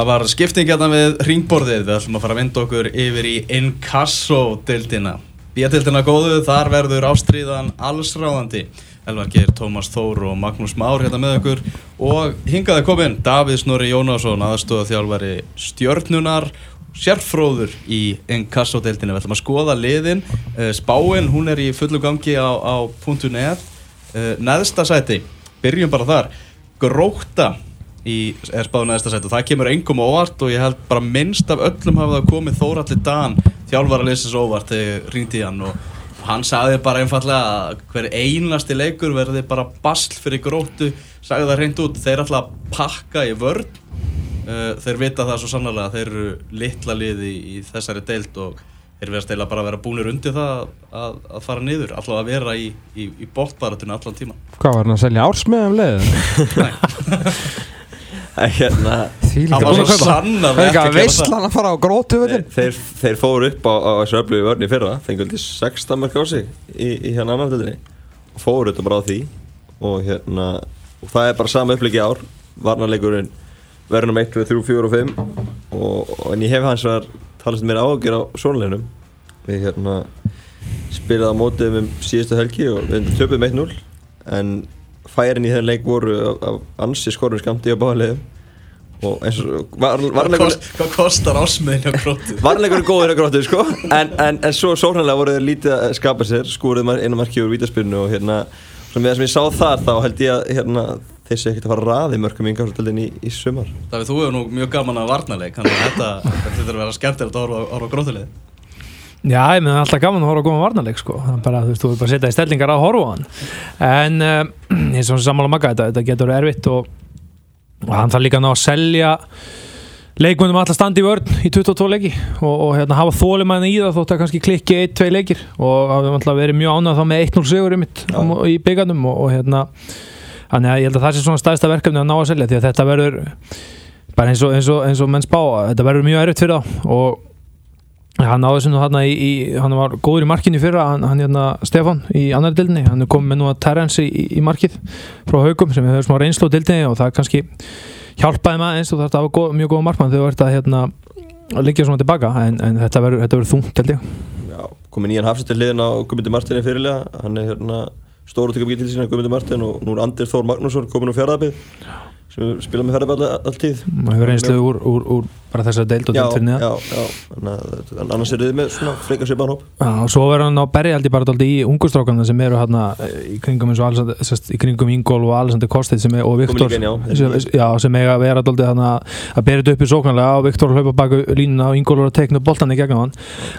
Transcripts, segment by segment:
Það var skipting hérna við ringborðið, við ætlum að fara að vinda okkur yfir í Inkasso-dildina. B-dildina góðu, þar verður ástríðan allsráðandi. Elvar Geir, Tómas Þór og Magnús Már hérna með okkur og hingaði komin Davíð Snorri Jónásson, aðstóða þjálfari stjörnunar, sérfróður í Inkasso-dildina. Við ætlum að skoða liðin, Eh, spáin, hún er í fullu gangi á, á .net, Eh, neðsta sæti, byrjum bara þar, gróta í er spáð neðsta sæti. Og það kemur engum óvart og ég held bara minnst af öllum hafa það komið Þóralli Dan þjálfara leysins óvart þegar ringdi hann. Og hann sagði bara einfallega að hver einasti leikur verði bara basl fyrir gróttu sagði það reynd út, þeir ætla að pakka í vörn. Uh, þeir vita það svo sannlega þeir eru litla liði í, þessari deild og þeir verðast eiginlega bara að vera búnir undir það að, að fara niður, alltaf að vera í, í, í bóttbaratunni allan tíma Hvað var hann að selja ársmiðum leiðin? hérna, Hann var svo ekki að að gera veistlan að fara á grótu þeir, þeir, fóru upp á, á þessu öflugu vörni fyrra fengur til 16 mörg á sig í, í hérna annartöldinni og fóru þetta bara á því og hérna og það er bara sama uppliki ár. Varnarleikurinn verður um 1, 2, 3, 4 og 5 og, og en ég hef hans var talast mér ágjör á sónuleginum við hérna spilaði á mótið um síðustu helgi og við töpum 1-0 en færin í þennan leik voru af, af ansi skorum skamti á báðarlegum og eins og var, Hvað, varnarleikurinn kost, hvað kostar ásmiðin á gróttu? Varleikur er góður að gróttu sko. En, en, en svo sóknarlega voru þeir lítið að skapa sér skúrið einu marki úr vítaspilnu og hérna sem ég, sem ég sá þar þá held ég að hérna, þeir sé ekkert að fara að raði mörgum í innkvæmstöldin í, í sumar. Davíð, þú hefur nú mjög gaman að varnarleik þannig að þetta, þetta er að vera skemmtilegt að horfa á- á grótulið Já, ég meina alltaf gaman að horfa að góma varnarleik sko. Það er bara, þú veist, þú er bara að setja í stellingar að horfa á hann en uh, eins og sammála magga þetta, þetta getur erfitt og, og hann þarf líka að ná að selja leikmundum alltaf standi í vörn í 22 leiki og, og hérna, hafa þólimæðin í það þótt að kannski klikki 1-2 leikir og hafa alltaf verið mjög ánægð þá með 1-0 sigur í mitt Já. í byggandum og, og hérna þannig að ég held að það sé svona stæðsta verkefni að ná að selja því að þetta verður bara eins og, eins og, eins og menn spá þetta verður mjög erfitt fyrir þá og hann náði sem nú hann í, í hann var góður í markinu í fyrra hann, hann hérna Stefan í annar dildinni hann er komið með nú að Terence í, í markið frá haugum sem hefur smá reynslu á dildinni og það kannski hjálpaði maður eins og það var góð, mjög góð markmann þegar þú ert að hérna liggja svona tilbaka en, en þetta verður þungt held ég. Já, komið nýjan hafsættir hliðin á Guðmundur Martin fyrirlega, hann er hérna stóru tökum til sína Guðmundur Martin og nú er Andir Þór Magnússon komin úr fjárðabið sem spila með fjárðabið alltíð maður hefur reynslu úr, úr, úr bara þessar deild og Já, deild fyrir að en annars er þið með svona frekar svipan hóp. Og svo verður hann á berri ég bara dálítið í ungustrákana sem eru hérna í kringum eins og sest, í kringum Ingól og Alexander Kostið sem er, og Viktor sem, eiga að vera dálítið hérna að bera þetta upp í sóknarlega og Viktor hlaupa baku línuna og Ingól er að tekna boltan í gegnum hann.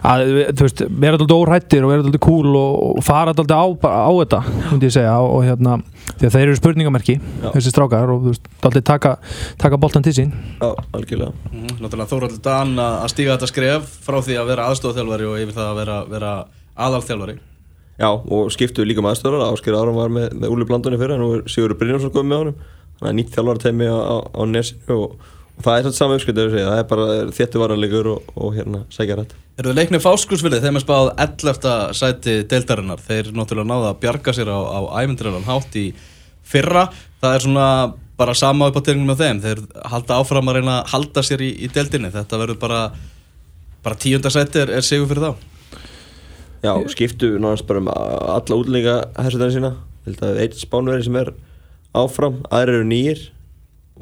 Að þú veist, vera dálítið órættir og vera dálítið cool og, og fara á, á þetta, því að þeir eru spurningamerki Já. þessi strákar og þú veist, dálítið taka, taka boltan til sín. Já, algjörlega. Mhm, Náttúrulega Þóraldur Dan að að stíga þetta skref frá því að vera aðstofþjálfari og yfir það að vera, vera aðalþjálfari. Já, og skiptu líka með aðstöðar Ásker Aron var með, með Úli Blandunni fyrir nú er Sigurður Brynjarsson komið með honum. Þannig að nýtt þjálfara teimi á, á, á nesinu og það er svona sama uppskrift það er bara þéttu varanleikur og, og hérna sækja rætt Eru þið leiknið fáskursvilið þeim er spáð 11. sæti deildarinnar. Þeir náttúrulega náða að bjarga sér á, á ævindræðan hátt í fyrra. Það er svona bara sama upp á tilningum með þeim. Þeir halda áfram að reyna að halda sér í, í deildinni. Þetta verður bara bara tíunda sæti er, er sigur fyrir þá. Já, skiptu náttúrulega bara um alla útlendinga hersutarinn sína. Ég held að einn spánveri sem er áfram aðrir eru nýjir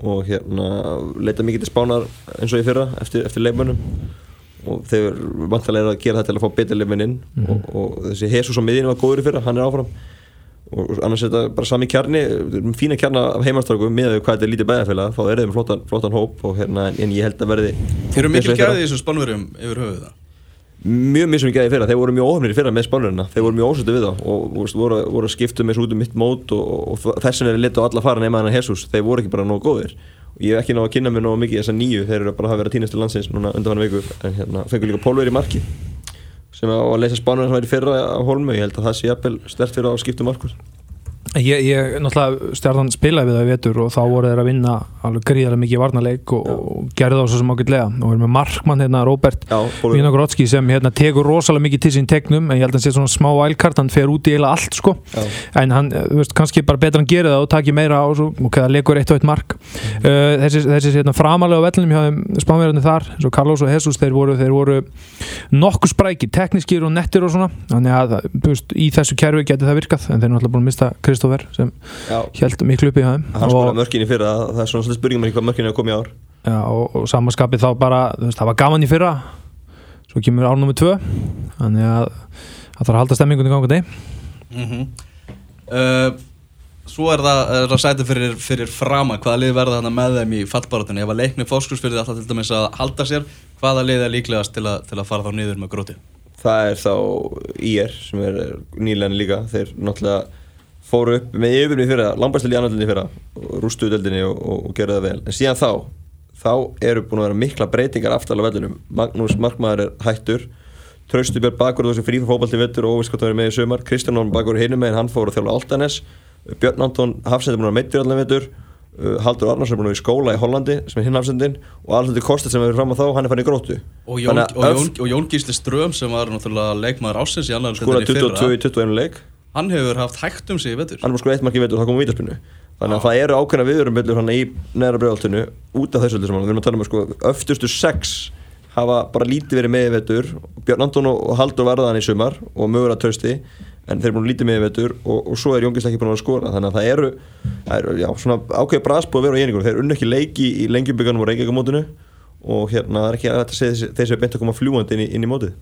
og hérna leita mikið til spánar eins og í fyrra eftir, eftir leikmönnum. Og þeir vantarlega eru að gera þetta til að fá betur leikmenn inn. Og, og þessi Jesus á miðinu var góður í fyrra, hann er áfram. Og, annars er þetta bara sami kjarni fína kjarna af heimastrákum með hvað þetta er lítið bæðafélag þá er þeim flottan, flottan hóp og hérna, en ég held að verði Þeir eru mikil og í þessum spannverjum yfir höfuð það mjög mismunum gæði fyrra, þeir voru mjög óhefnir í fyrra með spánurina, þeir voru mjög ósötu við þá og veist, voru, voru að skipta með svo út um mitt mót og, og þess vegna er lit á alla fara nema hann að Jesus, þeir voru ekki bara nógu góðir. Og ég hef ekki náðu að kynna mér nógu mikið þessa nýju, þeir eru bara að hafa verið tínastu landsins núna undan viku, en hérna fengur líka Pólver í marki sem á að leysa spánurina sem væri fyrra á Holmu, ég held að það sé jafnvel stert fyrir á skiptum markur Ég, ég náttúrulega stjarnan spilaði við það í vetur og þá voru þeir að vinna alveg gríðarlega mikið varnarleik og, og gerði þá svo sem ágætlega. Og erum með markmann hérna Robert Vinogrodski sem hérna tekur rosalega mikið til sín tegnum en ég held að hann sé svona smá wildcard hann fer út í eiginlega allt sko. Já. en hann, eh, þú veist, kannski bara betur hann gera það og taki meira á svo og það leikur eitt og eitt mark. Mhm. uh, þessi, þessi hérna, framalega vellinum hjá þeim spánverðinni þar, og Carlos og Jesus þeir voru, þeir voru nokkuð sprækir teknískir og nettir og svona. Þannig að í þessu kerfi geti það virkað en þeir eru náttúrulega búin að mista Kristoffer sem held miklu uppi hjá þeim hann mörkin í fyrra það er svona spurningum um hvað er að koma í ár. Já, og, og samanskapið þá bara þú veist, það var gaman í fyrra. Svo kemur ár nummer tvö þannig að það þarf að halda stemmingunni gangandi mm uh, Svo er það, er það sæti fyrir, fyrir frama. Hvaða lið verða þarna með þeim í fallbarátunni ef að leikni fóskursfyrði alltaf til dæmis að halda sér hvaða lið er líklegast til að, til að fara þá niður með gróti það er þá IR sem er nýlega líka. Þeir náttúrulega fóru upp með yfirbyrni fyrra, langbærstil í annaðlinni fyrra deldinni og, og, og gerðu það vel. En síðan þá, þá eru búin að vera mikla breytingar aftalega vellinum. Magnús Markmaður er hættur Traustu Björn Bakur þessu frí fyrir fókbalti vettur og óvisk hvað það er með í sumar. Kristján Orn Bakur hinum með hann fór að þjóla Altanes Björn Anton Hafsend er búin að meittir allan vettur uh, Haldur Arnarsson er búin að vera í skóla í Hollandi sem er hinn Hafsendin og Alfredur Kostet sem er fram á þá, hann er fann í gróttu. Og Jón, að Jón, Jón Gísli Ström sem var náttúrulega leikmaður ásins í annar skora 22 í 21 leik hann hefur haft hægt um sig í vetur. Hann bara sko eitt marki veitur og það komum vítaspinnu þannig að það eru ákveðna viðurum byrjur hann í neðra bregðaltinu út af þessu öllu saman. Við erum að tala um að sko öftustu sex hafa bara lítið verið með í vetur. Björn Anton og Haldur varðan í sumar og mögulega trösti en þeir eru búin lítið með í vetur og, og svo er Jóngist ekki búin að skora. Þannig að það eru, það eru já, svona ákveð brasbúð að vera á einingur þeir unnu ekki leiki í lengjubíkanum og reykjagamótinu og hérna það er ekki að þetta segja þessi- sem er beint að koma fljúandi inn í, inn í mótið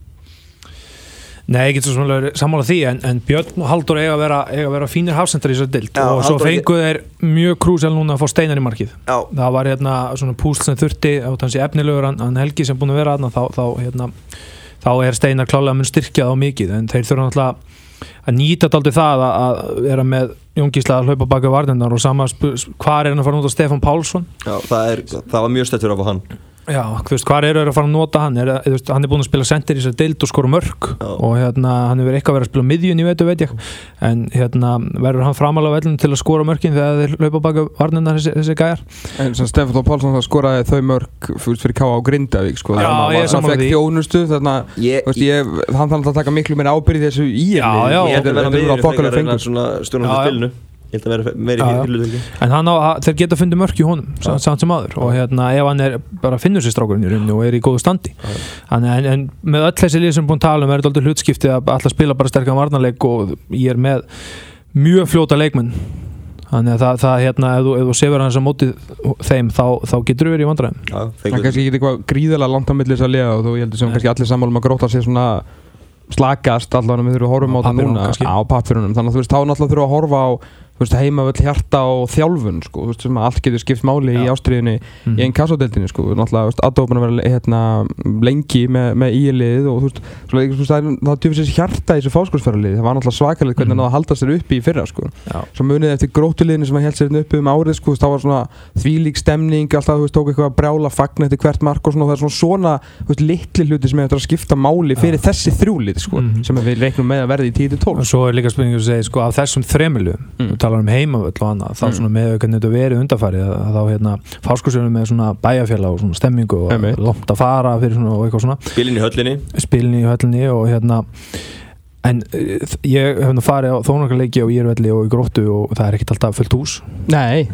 Nei, ég get svo svona sammála því en, en Björn og Haldur eiga að vera, eiga að vera fínir hafsendar í þessari dild Já, og svo Halldór fengu þeir mjög krúsel núna að fá steinar í markið. Já, það var hérna svona púsl sem þurfti þannig efnilegur hann, hann Helgi sem búin að vera þarna þá, þá, hérna, þá er steinar klálega mun styrkja þá mikið. En þeir þurfa náttúrulega að nýta daldi það að, að vera með Jóngísla að hlaupa baka varnendar og sama hvað er hann að fara að nota Stefán Pálsson? Já það, er, það var mjög stættur af hann Já, þú veist, hvað eru að fara að nota hann? Er, veist, hann er búin að spila sendir í þessari deild og skora mörg Já. og hérna, hann hefur eitthvað verið að spila miðjun í veitu, veit ég. En hérna, verður hann framalega vellum til að skora mörkin þegar þeir hlaupa baka varnina þessi, þessi gæjar? En sem Stefán Þór Pálsson það skoraði þau mörg fyrir K.A. Grindavík sko. Þannig að er sammála fekk þjónustu þannig að hann þarf að taka miklu meira ábyrði þessu í að vera þetta er en að fengur Ég held að vera meiri hýrlutöki en hann á, að- þeir geta fundið mörk í honum samt, samt sem aður og hérna, ef hann er bara finnur sér strákurinn og er í góðu standi. Þannig, en, en með öll þessi lið sem við búin að tala um er þetta aldrei hlutskipti að alltaf spila bara sterkan varnarleik og ég er með mjög fljóta leikmenn. Þannig að það, það hérna, ef þú, ef þú sefur hans á móti þeim þá, þá getur þú verið í vandræðum. Það fengur kannski ekki eitthvað gríðilega langt á milli þess að liða og þú ég heldur sem kannski allir sammálum að gróta sér svona slakast allavega við þurfum að horfa Á á það núna á pappirunum þannig að þú veist þá náttúrulega þurfum að horfa á veist, heimavöll hjarta og þjálfun sko, veist, sem allt getur skipt máli í Já. ástriðinni í einn kassadeldinni sko, náttúrulega, aðdópan að vera hérna, lengi með, með ílið og þú veist, það djúfis þessi hjarta í þessu fáskólsfæralið, það var náttúrulega svakalegt hvernig það náði að halda sér uppi í fyrra sko svo munið eftir grótuliðinu sem held sér hérna uppi um árið sko, það var svona þvílík stemning alltaf, þú veist, tók eitthvað að brjála fagna eftir hvert mark og svona, það er svona svona litli hluti sem hefur að skipta máli fyrir þessi þrjúlið sko, Mhm. sem við reiknum með að verði í 10-12 og svo er líka spurningu að segja sko, af þessum þremilu, Mm. við talar um heimavöll og annað, þá Mm. svona með hvernig þetta verið undarfærið, að, að þá hérna fáskursjónum með svona bæjarfjalla og svona stemmingu og Einmitt. langt að fara fyrir svona og eitthvað svona Spilin í höllinni spilin í höllinni og hérna en eh, ég hef nú farið á þónarleiki og ég er velli og í gróttu og það er ekkert alltaf fullt hús Nei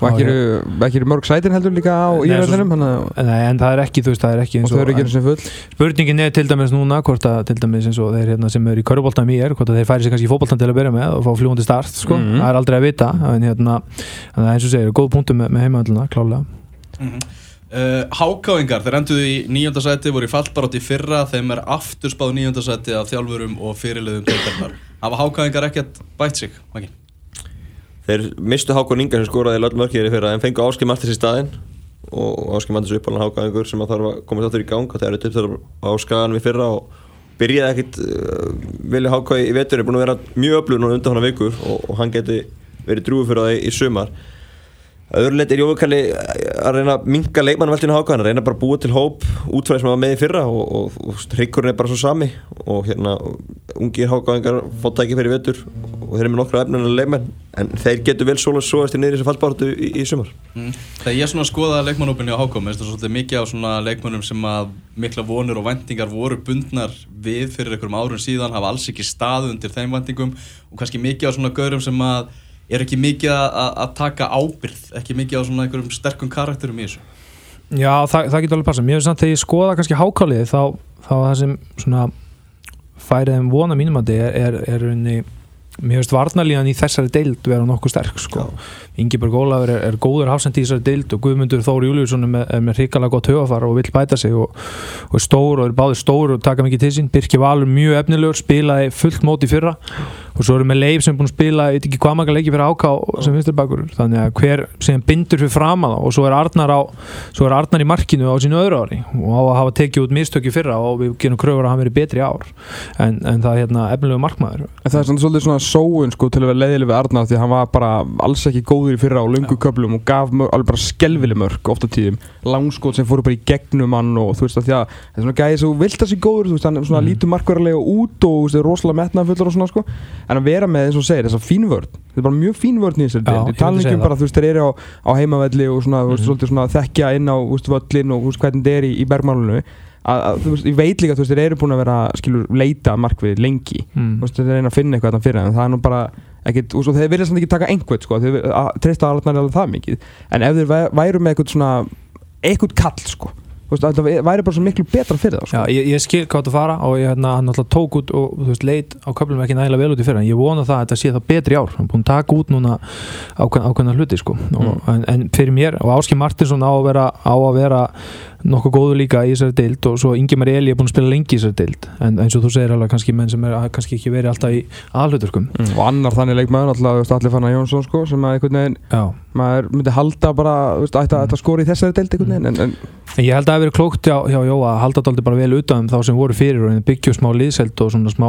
og ekki eru, eru mörg sætin heldur líka á Nei, en það er ekki, þú veist, það er ekki og eins þau eru ekki eins og full. Spurningin er til dæmis núna hvort að til dæmis eins og þeir hérna, sem eru í köruboltan í er hvort að þeir færi sig kannski í fótboltan til að byrja með og fá fljúandi start, sko, Mhm. það er aldrei að vita en hérna, en það er eins og segir, góð punktum með, með heimavölluna, klálega Uh, Hákáingar, þeir enduðu í nýjönda sæti, voru í fallbarátt í fyrra, þeim er aftur spáð nýjönda sæti af þjálfurum og fyrirliðum deildarinnar. Hafa Hákáingar ekkert bætt sig, Maggi? Þeir mistu Hákon Inga sem skoraði löll mörkir í fyrra en fengu Áskei Martins í staðinn. Og Áskei Martins uppálan Hákaðingur sem að þarf að komast áttur í gang og það eru upp á skagan við fyrra og byrjaði ekkit uh, vilja Háka í vetur er búin að vera mjög öflug núna undan hana vikur og, og hann geti verið drúið fyrir það í sumar Öðrulegt er Jóvikalli að reyna að minka leikmannveltinu Háka hann reyna bara að búa til hóp útfæði sem var með í fyrra og, og, og hryggur er bara svo sami og hérna ungir Hákaðingar fótt tæki fyrir vetur og þeir eru með nokkra efnilega leikmenn en þeir getur vel svona svo eftir í þessu fallbáratu í, í sumar Mm. Þegar ég svona skoðaði leikmannópinni á Hákom er þetta svolítið mikið á svona leikmannum sem að mikla vonur og væntingar voru bundnar við fyrir einhverjum árum síðan hafa alls ekki staðu undir þeim væntingum og kannski mikið á svona gaurum sem að er ekki mikið að, taka ábyrð ekki mikið á svona einhverjum sterkum karakterum í þessu? Já, það, það getur alveg passað. Mér finnst samt þegar ég skoða kannski hákálið þá, þá það sem svona færið um vona mínum að er, er, er unni Mér finnst varnalíðan í þessari deild vera nokkuð sterk sko. Ingeborg Ólafur er, er góður hafsend í þessari deild og Guðmundur Þóri Júliusson er með, er með hrikalega gott höfafar og vill bæta sig og, og er stór og er báðir stór og taka mikið til sín. Birki Valur mjög efnilegur, spilaði fullt móti fyrra og svo erum við Leif sem er búin að spila ég veit ekki hvað maður leiki fyrir áká sem finnst þér bakur þannig að hver sem bindur fyrir fram að það og svo er Arnar á svo er Arnar í markinu á sínu öðru ári og á að hafa tekið út mistöki fyrra og við gerum kröfur að hann verið betri ár en, en það er hérna efnilegu markmaður. En það er svolítið svona sóun sko til að vera leiðileg við Arnar því hann var bara alls ekki góður í fyrra á lungu köflum og gaf mörg, alveg bara skelvileg mörg ofta tíðum, langskot sem fóru bara í gegnum hann og þú veist að því að það er svona gæði þú vilt að sé góður, þú veist hann svona Mm. lítur markverðarlega út og þú veist er rosalega metnaðfullur og svona sko. En að vera með eins og segir þess að fínvörn þetta er bara mjög fínvörn í þessari Já, deild ég ég tala myndi ekki segja um bara þú veist þeir eru á, á heimavelli og svona, veist, Mhm. svolítið svona þú þú að, að þú veist, ég veit líka þú veist þeir eru búin að vera skilur leita að markvið lengi mm. þú veist, þeir reyna að finna eitthvað þarna fyrir en það er nú bara ekkit, og þeir vilja samt ekki taka einhvern sko, þeir treysta alveg alveg það mikið en ef þeir væ- væru með eitthvað svona eitthvað kall sko þú veist, að það væri bara svo miklu betra fyrir það sko. Já, ég, ég skil hvað þetta fara og ég hérna, hann alltaf tók út og þú veist, leit á köflum ekki nægilega vel út í fyrra en ég vona það að þetta sé það betri ár hann er búin að taka út núna ákveðna, hluti sko. og, en, en fyrir mér og Áski Martinsson á að vera, á að vera nokkuð góður líka í þessari deild og svo Ingemar Eli er búin að spila lengi í þessari deild en eins og þú segir alveg kannski menn sem er kannski ekki verið alltaf í aðhluturkum mm. og annar þannig leikmaður alltaf allir fannar Jónsson sko, sem að einhvern veginn Já, maður myndi halda bara veist, að, ætti að skora í þessari deild einhvern veginn en, en En ég held að það hefur verið klókt hjá, hjá Jóa að halda þetta bara vel utan um þá sem voru fyrir og byggja smá liðselt og svona smá,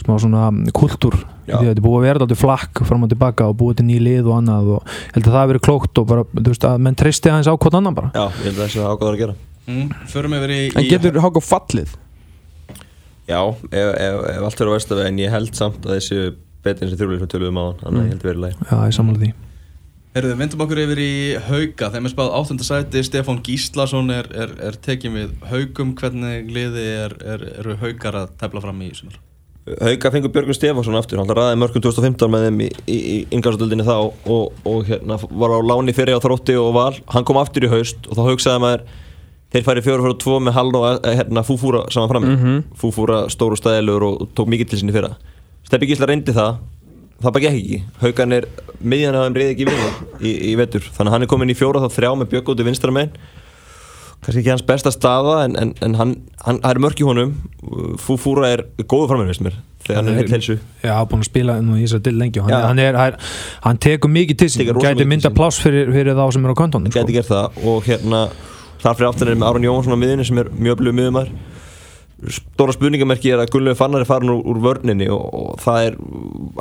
smá svona kultúr Já. því að þetta er búið að vera alltaf flakk fram og tilbaka og búið til ný lið og annað og ég held að það hefur verið klókt og bara, þú veist, að menn treysti aðeins á hvort annan bara. Já, ég held að það sé ákvæður að gera. Mm. Förum yfir í, en getur Háka fallið? Já, ef, ef, ef allt er á vestu en ég held samt að þessi betri eins og sem tölum við maður þannig að ég held verið leið Já, ég sammála því. Herðu, vindum okkur yfir í Hauka. Þeim er spáð áttundasæti, Stefán Gíslason er, er, er tekið við Haukum. Hvernig liði er, er, eru Haukar að tefla fram í sumar Hauka fengur Björgun Stefánsson aftur, hann ræði mörgum 2015 með þeim í, í, í ingarstöldinni þá og, og hérna var á láni fyrir á þrótti og val, hann kom aftur í haust og þá hugsaði maður þeir færi fjóru fyrir tvo með Hall og eh, hérna, Fúfúra saman frammi, Mhm. Fúfúra stór og stæðilegur og, og tók mikið til sinni fyrra. Steppi Gísla reyndi það, það bara gekk ekki. Haukan er, miðjan að þeim reyði ekki í, í vetur, þannig hann er komin í fjóra þá þrjá með Björg út í vinstra megin kannski ekki hans besta staða en, en, en hann, hann, er mörk í honum. Fúfúra er góðu frammeir veist mér þegar hann er heill helsu Já, búin að spila nú í þessari til lengi hann, hann, er, hann, hann tekur mikið til rosa gæti mynda pláss fyrir, fyrir þá sem er á kontónum gæti gert það og hérna þar fyrir aftan er með Aron Jónsson á miðunni sem er mjög öflugum miðumar stóra spurningamerki er að Gunnlegu Fannar er farin úr, úr vörninni og, og það er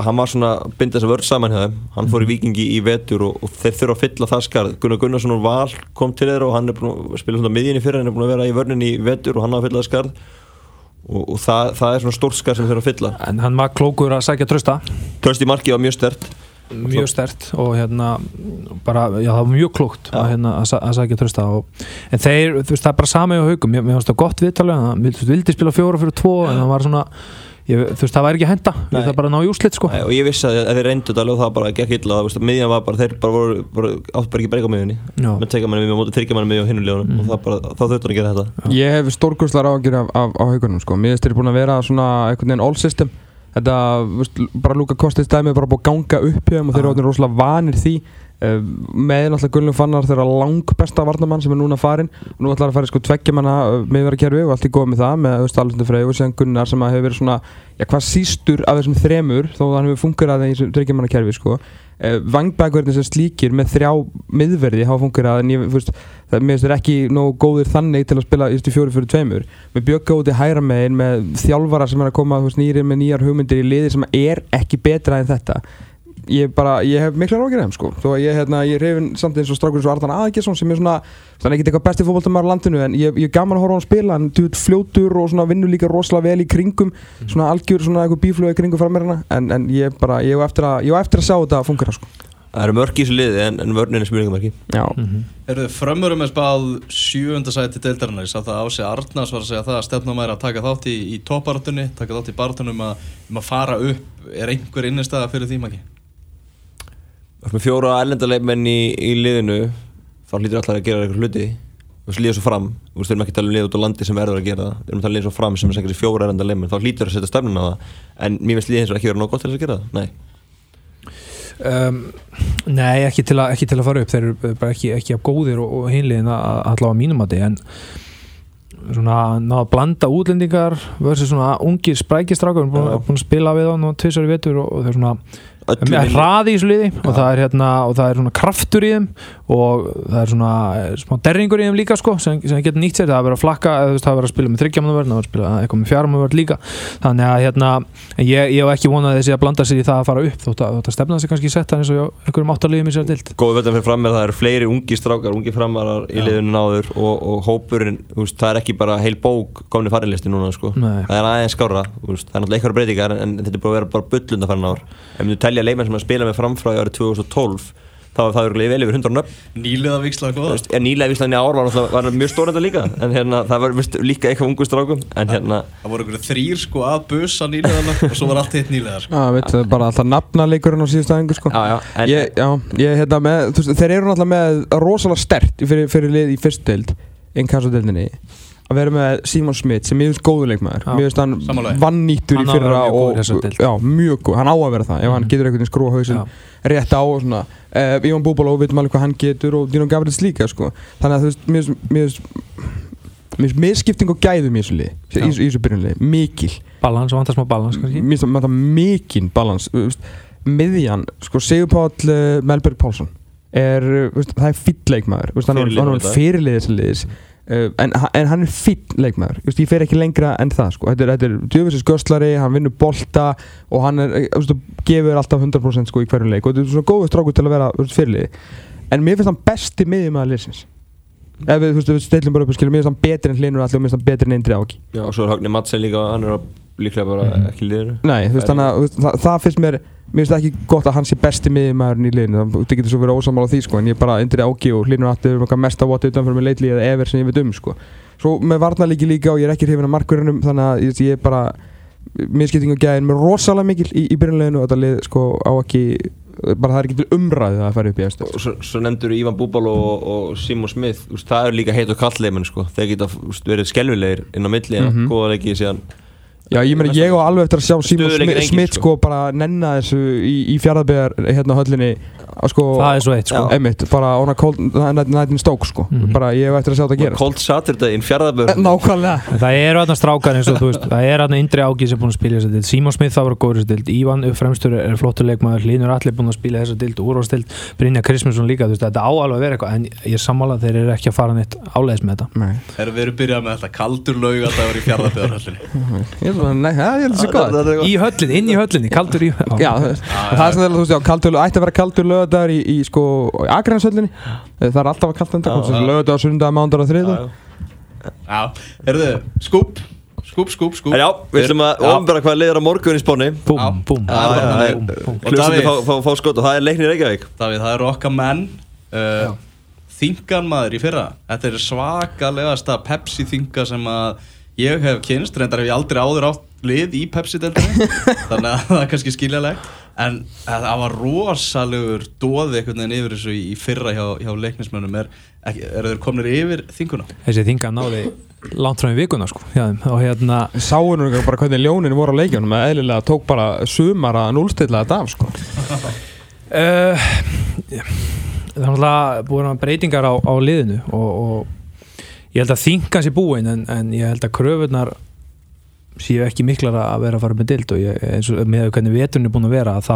hann var svona að binda þessa vörn saman hann fór í vikingi í vetur og, og þeir þurfa að fylla það skarð. Gunnar Gunnarsson úr val kom til þeirra og hann er búin að spila miðjunni fyrir hann er búin að vera í vörninni í vetur og hann á að fylla það skarð. Og, og það, það er svona stórt skarð sem þeir þurfa að fylla. En hann var klókur að sækja trösta Tröst í marki var mjög stert mjög stert og hérna bara, já það var mjög klókt Já. að, hérna, að, að sækja trösta og, en þeir, þú veist, það er bara sami á haugum mér, finnst það gott viðtalið, hann. Vildi, vildi spila fjóra fyrir tvo en það var svona ég, þú veist, það væri ekki að henda, Nei. það bara að ná í úslit sko. Og ég vissi að ef þeir reyndu þetta alveg það bara gekk illa. Það, veist, miðjan var bara, þeir bara voru bara, áttu bara ekki breyka miðjunni. Með teka manni miðjum og móti þryggja manni miðjum og hinnulegunum Mhm. og það bara, þá þurftu hann að gera þetta. Ég hef stórkurslar ágjur af, af, af Þetta, veist, bara Luka Kostis dæmi er bara búin að ganga upp hjá þeim og þeir eru Ah. orðnir rosalega vanir því uh, með náttúrulega Gunnlum Fannar þeirra lang besta varnamann sem er núna farin og nú ætlar að fara í sko tveggjamanna uh, miðverðarkerfi og allt í góð með það með Alessandro Frey og síðan Gunnar sem hefur verið svona já, hvað sístur af þessum þremur þó að hann hefur fungerað í þessu tveggjamanna kerfi sko. Uh, vangbækverðin sem slíkir með þrjá miðverði hafa fungerað en ég, veist, það finnst þeir ekki nógu góðir þannig til að spila í fjóri fyrir tveimur. Með Bjögga út í hæra megin með þjálfara sem er að koma veist, nýri með nýjar hugmyndir í liði sem er ekki betra en þetta ég bara, ég hef mikla rákir þeim sko. Þó að ég, hérna, ég hrifin samt eins og strákur eins og Ardan Aðgjesson sem er svona þannig ekki eitthvað besti fótboltamæður á landinu en ég, ég er gaman að horfa á hann spila. Hann duð fljótur og svona vinnur líka rosalega vel í kringum svona algjör svona eitthvað bíflögu í kringum frammeirina en, en ég bara, ég hef eftir að, ég hef eftir að sjá þetta að fungera sko. Það eru mörg í þessu liði en, en vörnin er smurningamarki Já, Eru þið frömmurum með spáð sjöfunda sæti deildarinnar? Ég sá það á sig Arnars var að segja það að stefnum er að taka þátt í, í topbartunni, taka þátt í bartunum að, um að fara upp. Er einhver innistæða fyrir því maki? Það er með fjóra erlendaleikmenn í, í liðinu þá hlýtur alltaf að gera eitthvað hluti. Og svo líða svo fram, þú veist, við erum ekki að tala um lið út á landi sem verður að gera það, við erum að tala um lið svo fram sem er sækir fjóra erlendaleikmenn, þá hlýtur að setja stefnun á það. En mér finnst liðið eins og ekki verið nóg gott til að gera það, nei. Um, Nei, ekki til, að, ekki til að fara upp. Þeir eru bara ekki, ekki af góðir og, og hinliðin að allavega mínum að en svona ná að blanda útlendingar versus svona ungir sprækistrákur búin, búin að spila við og tvisar í vetur og, og þeir svona Hraði í þessu liði og það er hérna og það er svona kraftur í þeim og það er svona eh, smá derringur í þeim líka sko sem, sem getur nýtt sér, það er verið að flakka veist, það er verið að spila með þryggjamanavörn, það er verið að spila eitthvað með fjármanavörn líka. Þannig að hérna ég, ég hef ekki vonað þessi að blanda sér í það að fara upp þótt að, þótt að stefna sig kannski sett eins og einhverjum áttarliðum í sér dild Góð veitum fyrir fram með það eru fleiri ungi strákar, ungi framarar í liðinu náður og, og hópurinn, það er ekki bara heil bók komni farinlisti núna sko. Nei. það er aðeins skára, það er náttúrulega en, en telja leikmenn sem að spila með framfráði árið 2012 þá er það örugglega vel yfir 100 nöfn Nýliða viksla Þú góða. veist, en nýlega víslan í ár var, var mjög stórenda líka en hérna, það var veist, líka eitthvað ungu strákum en hérna, Það voru einhverju þrýr sko að bussa nýliðana og svo var allt hitt nýliðar sko. Já, veit, það er bara alltaf nafnaleikurinn á síðustu aðingu sko. já, já, en, ég, já, ég hérna með, þú veist, þeir eru náttúrulega með rosalega stert fyrir, fyrir lið í fyrstu deild innkassadeildinni að vera með Simon Smith sem ég finnst góður leikmaður. Já, mér finnst hann því. vannýttur í Hann á að vera fyrra mjög góður í og já, mjög góð, hann á að vera það ef hann Mhm. getur einhvern veginn skrúa hausin Já. rétt á og svona. Uh, Ivan Búbaló, við veitum alveg hvað hann getur og Dino Gavrits líka sko. þannig að þú veist, mér finnst- mér finnst misskipting og gæðum í þessu lið í, þessu byrjunlið, mikil. Balans og vantar smá balans mér finnst það mikinn balans miðjan, sko Sigur Páll uh, Melberg Pálsson er, veist, það er fýll leikmaður. Þú veist, hann þetta. fyrirlið en, en hann er fýll leikmaður. Veist, ég fer ekki lengra en það sko. þetta er, þetta er djöfisins göstlari, hann vinnur bolta og hann er, þú veist, gefur alltaf 100% sko, í hverju leik. Og þetta er svona góður strákur til að vera fyrirliði en mér finnst hann besti miðjumæður liðsins. Ef við, veist, við stilum bara upp og skilum mér finnst hann betri en hlinur allir og mér finnst hann betri en eindri áki já, og svo er Högni Madsen líka hann er líklega bara Mhm. ekki liðinu Nei, þú veist, þannig að það, það finnst mér Mér finnst það ekki gott að hann sé besti miðjumæðurinn í liðinu Það getur svo verið ósamála því sko En ég er bara undir áki og hlýnur aftur um eitthvað mesta voti utanfyrir með leitli eða ever sem ég veit um sko Svo með varnarleiki líka og ég er ekki hrifin af markverðinum Þannig að ég, ég er bara Miðskipting og gæðin með rosalega mikil í, í byrjunleginu Og þetta lið sko á ekki Bara það er ekki til umræðu að fara upp í eftir og svo, svo nefndur Ívan Búbal og, og Simon Smith, úst, það er líka heit og kall leikmenn sko, þeir geta úst, verið skelvilegir inn á milli, mm. -hmm. góða leikið síðan Já, ég meina ég á alveg eftir að sjá Simon Smith, Smith sko. sko bara nenna þessu í, í fjaraðbegar hérna á höllinni að sko það er svo eitt sko. Já. Einmitt, bara on a cold night in Stoke sko. Mhm. bara ég hef eftir að sjá þetta gera Cold Saturday in fjárðaböður Nákvæmlega. Það eru aðna strákar eins og þú veist Það er aðna Indri Ági sem er búin að spila þessa dild Simon Smith það var góður þessa dild Ívan upp fremstur er flottur leikmaður. Línur Alli búin að spila þessa dild Úrvastild Brynja Krismusson líka þú veist Er Nei, það það sé gott. Í höllinni, inn í höllinni, kaldur í Já, þú veist, það er svona, þú veist, já, kaldur, ætti að vera kaldur lögadagur í, í sko, Akranshöllinni. Það er alltaf að kalda Já, þetta, já. lögadagur, sundag, mándagur og þriða Já, heyrðu, skúp Skúp, skúp, skúp. Já, við ætlum að Já. ofnbæra hvað liður á morgun í Já. Búm, búm. Já, já, já. Davíð. fá, skot og það er leiknir Reykjavík. Davíð, það eru okkar menn. Uh, Þingan maður í fyrra. Þetta er svakalegasta Pepsi þinga sem að ég hef kynst reyndar hef ég aldrei áður átt lið í Pepsi-deltinni þannig að það er kannski skiljalegt en að það var rosalegur dóði einhvern veginn yfir þessu í fyrra hjá, hjá leiknismönnum. Er, er þeir komnir yfir þinguna? Þessi þinga náði langt frá í vikuna sko Já, og hérna Sáu nú bara hvernig ljónin voru á leikjunum að eðlilega tók bara sumar að núlstilla þetta af, sko. Uh, það er náttúrulega búin að breytingar á, á liðinu og, og ég held að þingan sé búin en, en ég held að kröfunar séu ekki miklar að vera að fara með dild og ég, eins og með hvernig veturinn er búin að vera þá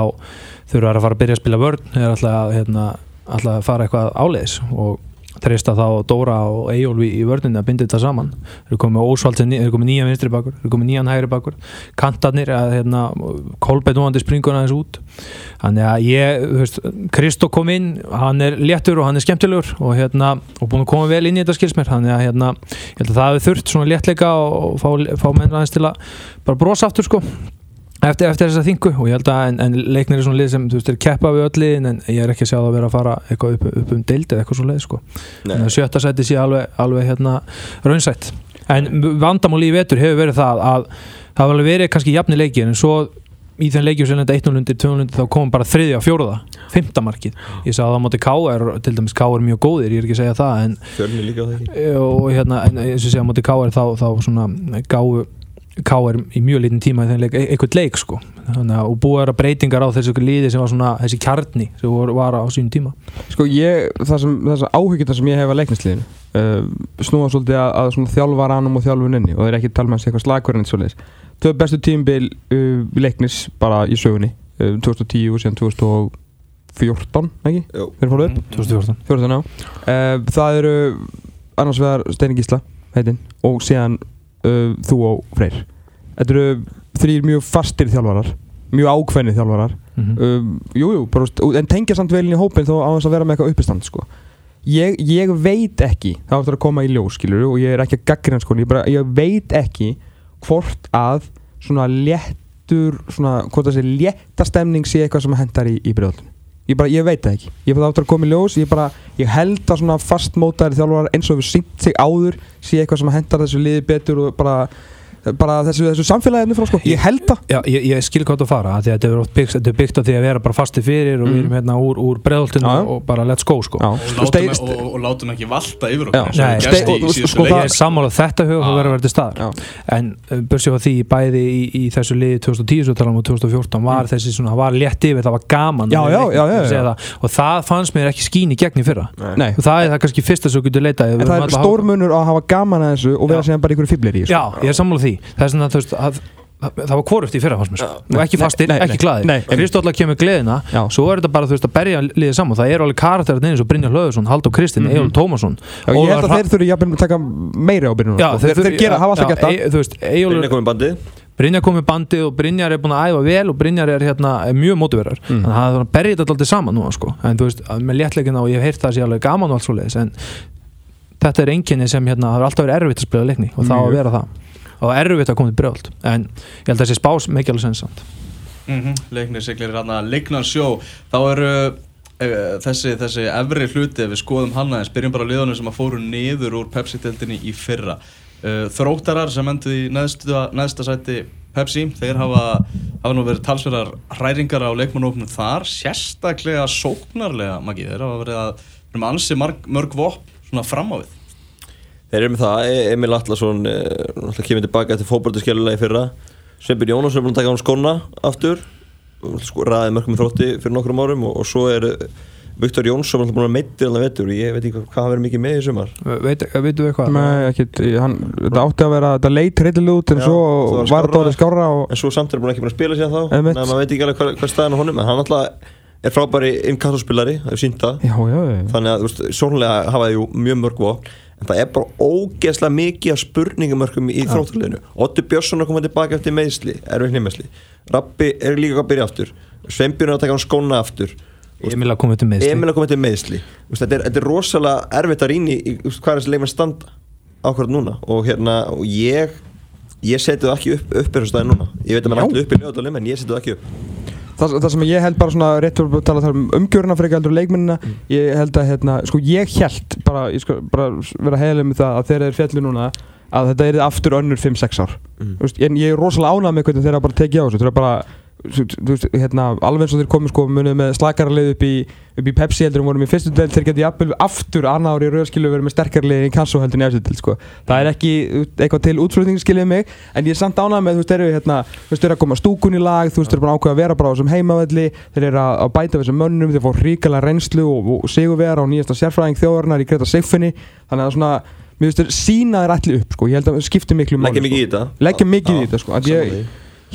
þurfa að fara að byrja að spila vörn eða alltaf að, hérna, alltaf að fara eitthvað áleiðis og treysta þá Dóra og Eyjólfi í vörðinni að binda þetta saman. Þeir eru komið Ósvald sem ný- þeir eru komið nýjan vinstri bakur þeir eru komið nýjan hægri bakur. Kantarnir að hérna, Kolbeit núandi springur aðeins út. Þannig að ég, þú veist Kristó kom inn, hann er léttur og hann er skemmtilegur og hérna, og búin að koma vel inn í þetta skilsmér, þannig að hérna ég held að það hefur þurft svona léttleika og fá, fá menn aðeins til að bara brosa aftur sko eftir, eftir þessa þingu og ég held að en, en leiknir er svona lið sem þú veist er keppa við öll liðin en ég er ekki að sjá það að vera að fara eitthvað upp, upp um deildi eða eitthvað svo leið sko Nei. Að sjötta sæti sé alveg, alveg hérna raunsætt en vandamál í vetur hefur verið það að það hefur alveg verið kannski jafni leikir en svo í þenn leikjum sem lenda 1-0 undir 2-0 undir þá kom bara þriðja fjóruða fymta markið, ég sagði að það móti K.R. til dæmis K.R. er mjög góðir, ég er ekki að segja það en og hérna, en K.R. í mjög lítinn tíma leik, e- leik sko þannig að og búið að vera breytingar á þessu liði sem var svona þessi kjarni sem var, var á sínum tíma Sko ég, það sem, þessar áhyggjurnar sem ég hef að leiknisliðinu uh, snúa svolítið að, að svona þjálfaranum og þjálfuninni og er ekki að tala með hans eitthvað slagverðin svoleiðis. Tvö bestu tímbil uh, leiknis bara í sögunni uh, 2010 og síðan 2014, ekki? Jú. Þeir fóru upp? 2014 14 á uh, Það eru annars vegar Steini Gísla heitinn og síðan uh, þú og Freyr. Þetta eru þrýr mjög fastir þjálfarar mjög ákveðnir þjálfarar. Mm um, jú, jú, bara, en tengja samt vel inn í hópin þó á þess að vera með eitthvað uppistand sko. ég, ég veit ekki það áttur að koma í ljós skilur og ég er ekki að gaggrina sko, ég, bara, ég veit ekki hvort að svona léttur svona, hvort að þessi létta stemning sé eitthvað sem hendar í, í brjóðlunum ég, bara, ég veit það ekki, ég það áttur að koma í ljós ég, bara, ég held að svona fastmótaðir þjálfarar eins og við sínt sig áður sé eitthvað sem hendar þessu liði betur og bara, bara þessu, þessu samfélaginu frá sko, ég held það Já, ég, ég skil hvað þú fara af því að þetta er oft byggt, þetta er byggt á því að vera bara fasti fyrir og við erum hérna úr, úr breðoltinu og bara let's go sko. Og Og og, látum ekki valta yfir Já. okkur Nei, í sko, ég er sammálað þetta verður að vera til staðar Já. en uh, börsið á því bæði í, í þessu liði 2010 svo talam og 2014 var þessi svona, það var létt yfir, það var gaman Mm. Já, að já, það. og það fannst mér ekki skín í gegn í fyrra Nei. og það er það kannski fyrsta sem þú getur leitað En það er stór munur á að hafa gaman að þessu og vera Já. síðan bara ykkur fiblir í þessu. Já, ég er sammálað því það er svona þú veist að það það var hvoruft í fyrra fannst mér sko. og ekki fastir, nei, nei, ekki glaðir nei. Kristólla kemur gleðina Já. svo er þetta bara þú veist að berja liðið saman það eru alveg karakterar eins og Brynjar Hlöðursson, Haldur Kristinn, Mhm. Egil Tómasson Já, ég held að þeir þurfi jafnvel að taka meiri ábyrjun Já, þeir, þeir, gera, hafa alltaf já, gert það Brynja komið bandið Brynjar kom með bandið og Brynjar er búin að æfa vel og Brynjar er, hérna, er mjög mótiverar Mm. þannig að það er að berja þetta alltaf saman núna sko. en þú veist, með léttleikina og ég hef heyrt það sé alveg gaman og allt svo leiðis en þetta er enginni sem hérna, það er alltaf verið erfitt að spila leikni og það á að Mjög. vera það og erfitt að koma til brjóld en ég held að þessi spás mikið alveg sensant Mhm, Leiknir siglir hérna Leiknar sjó. Þá eru uh, þessi, þessi efri hluti við skoðum hann aðeins byrjum bara liðunum sem að fóru niður úr Pepsi-deltinni í fyrra. Uh, Þróttarar sem endur í neðsta, sæti Pepsi þeir hafa, hafa nú verið talsverðar hræringar á leikmannóknum þar sérstaklega sóknarlega Maggi, þeir hafa verið að verið með ansi marg, mörg vopn svona fram á við Þeir eru með það, E- Emil Atlasson uh, kemur tilbaka eftir fótboltaskjölulega í fyrra. Sveinbjörn Jónas er búin að taka á hann skóna aftur. Sko, ræði mörgum þrótti fyrir nokkrum árum og, og svo er uh, Viktor Jónsson alltaf búin að meittir alveg vettur og ég veit ekki hvað hann verið mikið með í sumar. Veit, veitum við eitthvað? Nei, ekkit, hann, þetta átti að vera, þetta leit hryllilega út en Já, svo var var þetta skárra. orðið skára og en svo samt er hann ekki búin að spila síðan þá. Að maður veit ekki alveg hvað, hvað staðan á honum en hann alltaf er frábæri innkassospilari, það er sínt það. Já, já, já, þannig að þú veist, sjónlega hafa þið jú mjög mörg vopn en það er bara ógeðslega mikið af spurningamörkum í þróttuleginu Otti Björnsson er komið tilbaka eftir meðsli erfið hlimmesli Rappi er líka að byrja aftur. Sveinbjörn er að taka hann skóna aftur. Emil að koma til meðsli þetta, er, þetta er rosalega erfitt að rýni í hvað er þessi leikmenn standa ákvörð núna. Og hérna og ég ég seti það ekki upp, upp í þessu staði núna. Ég veit að maður ætla upp í lögadalum en ég seti það ekki upp það, það sem ég held bara svona rétt fyrir að tala um umgjöruna fyrir ekki heldur leikmennina ég held að hérna, sko ég held bara, ég skal bara vera heilig með það að þeir eru fjalli núna að þetta er aftur önnur 5-6 ár Mm. Þú veist, en ég er rosalega ánægð með hvernig þeir hafa bara tekið á þessu þeir eru bara veist, hérna, alveg eins og þeir komið sko munið með slakarlið upp í, upp í Pepsi heldur en vorum í fyrstu del þeir geti jafnvel aftur annað ári rauðskilu verið með sterkarlið í Kasso heldur en í eftir del sko. það er ekki eitthvað til útflutning skiljið mig en ég er samt ánægð með þú veist þeir eru hérna, þú veist þeir eru að koma stúkun í lag þú veist þeir eru bara ákveða að vera bara á þessum heimavelli þeir eru að, bæta þessum mönnum þeir fá ríkala reynslu og, og sigurvera og nýjasta sérfræðing þjóðarinnar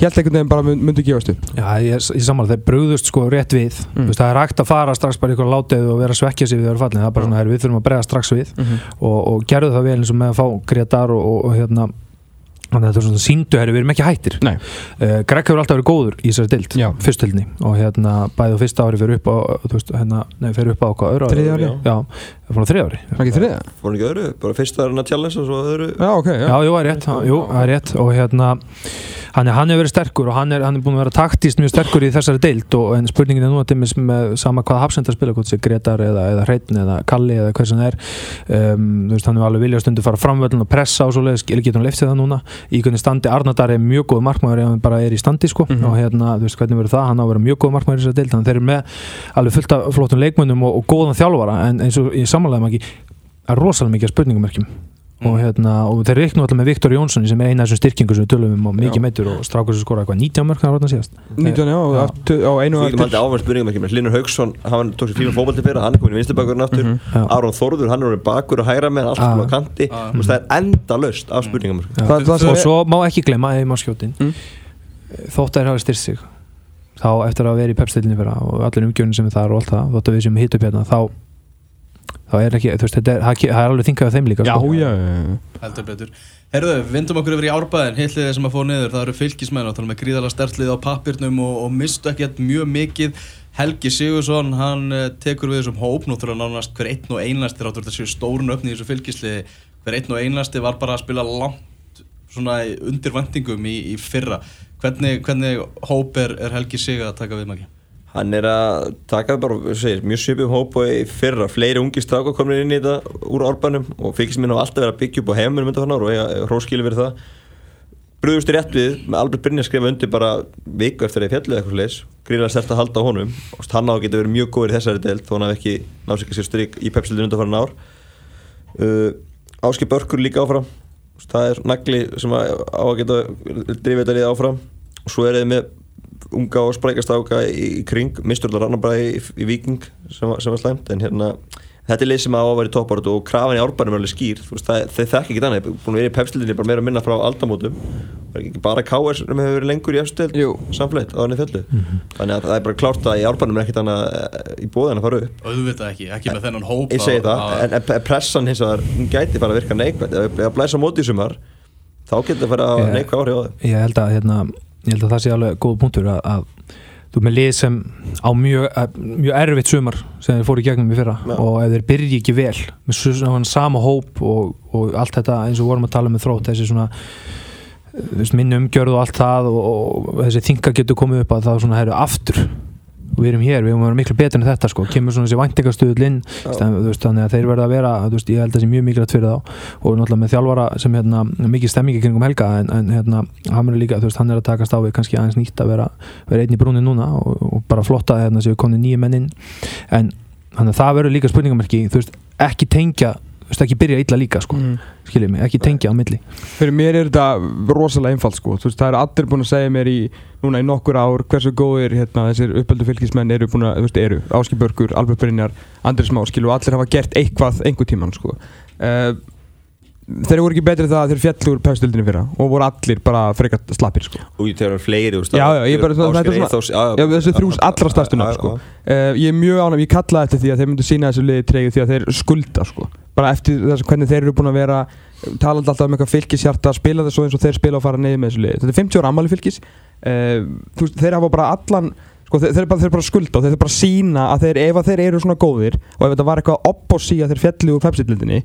held einhvern veginn bara mynd- myndi gefast upp. Já, ég, ég samanlega, þeir brugðust sko rétt við. Mm. Þú veist, það er hægt að fara strax bara ykkur látið og vera að svekkja sig við þeirra fallin það er bara svona, "Heyrðu, við þurfum að bregða strax við. Og, og gerðu það vel eins og með að fá Gretar og, og, og hérna þannig að þetta er svona síndu, herri, við erum ekki hættir. Nei. uh, Greg hefur alltaf verið góður í þessari dild Já. fyrstöldni og hérna bæði á fyrsta ári fyrir upp á, þú veist, hérna, nei, fyrir upp á hvað, öðru ári? Það fór á þriðja ári Það er ekki þriða? Fór hann ekki öðru, bara fyrst var hann að challenge og svo öðru? Já, ok, já, Já, jú, það er rétt, jú, það er rétt. Og hérna, hann, er- hann hefur verið sterkur og hann er, hann er búin að vera taktíst mjög sterkur í þessari deild og en spurningin er nú að dæmis með sama hvað hafsenda spila, hvort sé Gretar eða, eða Hreitn eða Kalli eða hvað sem það er. Um, þú veist, hann hefur alveg viljað stundu fara framvöldin og pressa og svoleiðis, skil getur hann liftið það núna? Í hvernig standi, Arnardar er mjög góð markmaður ef hann bara er í standi sko. Mhm. og hérna, þú veist hvernig verður það, hann á að vera mjög góð markmaður í þessari deild, þannig að þeir eru með alveg fullt af flottum leikmönnum og, og og samanlega ekki er rosalega mikið spurningumerkjum og, hérna, og þeir reiknum alltaf með Viktor Jónsson sem er eina af þessum styrkingu sem við tölum um og mikið meitur og strákur sem skora eitthvað 19 mörg hann var síðast 19, já, Já. og aftur- á einu Þú og getum haldið áfram spurningum ekki með Linur Haugsson, hann tók sér fíma fótbolti fyrir hann er komin í vinstubakurinn aftur Mhm. Já. Aron Þórður, hann er orðinn bakur og hægra með allt ah. á kanti, Ah. Þú veist, það er enda löst af spurningum Já. Það- það sem og svo má ekki maður skjótin Mm. þá eftir að vera í pepstillinni fyrir og allir umgjörnum sem er þar og allt það að við sem hitt upp hérna þá þá er ekki, þú veist, þetta er, það er alveg þingað af þeim líka Já, sko. já, já, heldur betur Herðu, vindum okkur yfir í árbæðin, hitliðið sem að fóra niður, það eru fylgismenn og tala með gríðala stertlið á pappirnum og, og mistu ekkert mjög mikið. Helgi Sigursson, hann uh, tekur við þessum hóp, nú þurfa nánast hver einn og einlasti, ráttur þetta séu stórun öfni í þessu fylgisliði, hver einn og einlasti var bara að spila langt svona í- undir vendingum í, í fyrra. Hvernig, hvernig hóp er, er Helgi Sig að taka við maki? Hann er að taka bara, segir, mjög svipum hóp og í fyrra, fleiri ungi strákar komin inn í þetta úr orbanum og fylgist minn á alltaf verið að byggja upp á heimunum undan og eiga hróskilu verið það. Brúðust rétt við með Albert Brynjar skrifa undir bara viku eftir ég fjallið eitthvað leis gríðlega stert að halda á honum. Og hann á að geta verið mjög góður í þessari deild þó hann hafði ekki náðu sig að sér stryk í pepsildinu undan farin ár. Uh, Áski Börkur líka áfram. Það er nagli sem á að geta drifið þetta lið áfram. Og svo er þið með unga og sprækast áka í, í kring misturlega rannabræði í, í Viking sem, var- sem var slæmt en hérna þetta er lið sem á að vera í toppáratu og krafan í árbænum er alveg skýr þú veist, það, þeir þekki ekki þannig, búin að vera í pepsildinni bara meira að minna frá aldamótum. Það er ekki bara KS sem hefur verið lengur í efstöld Jú. samfleitt á henni fjallu þannig að það er bara klárt að í árbænum er ekkert annað eh, í bóðan að fara upp. Auðvitað ekki, ekki með þennan hóp. ég segi að- það, að- en, en pressan hins vegar, hún gæti fara að virka neikvægt ef ef að blæsa móti í sumar þá getur það fara að Ég- neikvæð áhrif á þau. ég held að, hérna, ég held að það sé alveg góð punktur að, að þú með lið sem á mjög, að- mjög erfitt sumar sem þeir fóru í gegnum í fyrra Já. og ef þeir byrji ekki vel með svo- svona sama hóp og, og allt þetta eins og vorum að tala með þrótt þessi svona veist, minni umgjörð og allt það og, og þessi þinga getur komið upp að það svona herru aftur við erum hér, við erum að vera miklu betur en þetta sko, kemur svona þessi væntingastuðl inn þannig að þeir verða að vera veist, ég held að það sé mjög mikilvægt fyrir þá. Og náttúrulega með þjálfara sem hérna, mikið stemmingi kringum helga en, en hérna, hann er líka, þú veist, hann er að takast á við kannski aðeins nýtt að vera, vera einn í brúnin núna og, og bara flotta að hérna séu konni nýju menn inn. En þannig að það verður líka spurningamerki þú veist, ekki tengja veist, ekki byrja illa líka, sko, Mm. skiljið mig ekki tengja á milli Fyrir mér er þetta rosalega einfalt sko Þú veist, það er allir búin að segja mér í núna í nokkur ár hversu góðir hérna, þessir uppöldu fylgismenn eru búin að, þú veist, eru Áski Börgur, Albert Brynjar, Andris Már skilu og allir hafa gert eitthvað einhver tíman sko uh, Þeir voru ekki betri það að þeir fjallu úr pæstildinni fyrra og voru allir bara frekat slappir sko og ég tegur fleiri þú veist, Já, já, ég bara- það- þetta er Ásgeir svona- Eyþórs, Já, þessi þrjú allra stærstu nöfn, sko. Uh, ég er mjög ánægð, ég kalla eftir því að þeir myndu sína þessu liði treyju því að þeir skulda sko. Bara eftir þess að hvernig þeir eru búin að vera talandi alltaf um eitthvað fylgishjarta spila þessu eins og þeir spila og fara neyði með þessu liði þetta er 50 ára ammali fylgis uh, veist, þeir hafa bara allan sko, þeir, þeir, bara, þeir bara skulda og þeir bara sína að þeir, ef að þeir eru svona góðir og ef þetta var eitthvað opposí að þeir fjalli úr pepsillindinni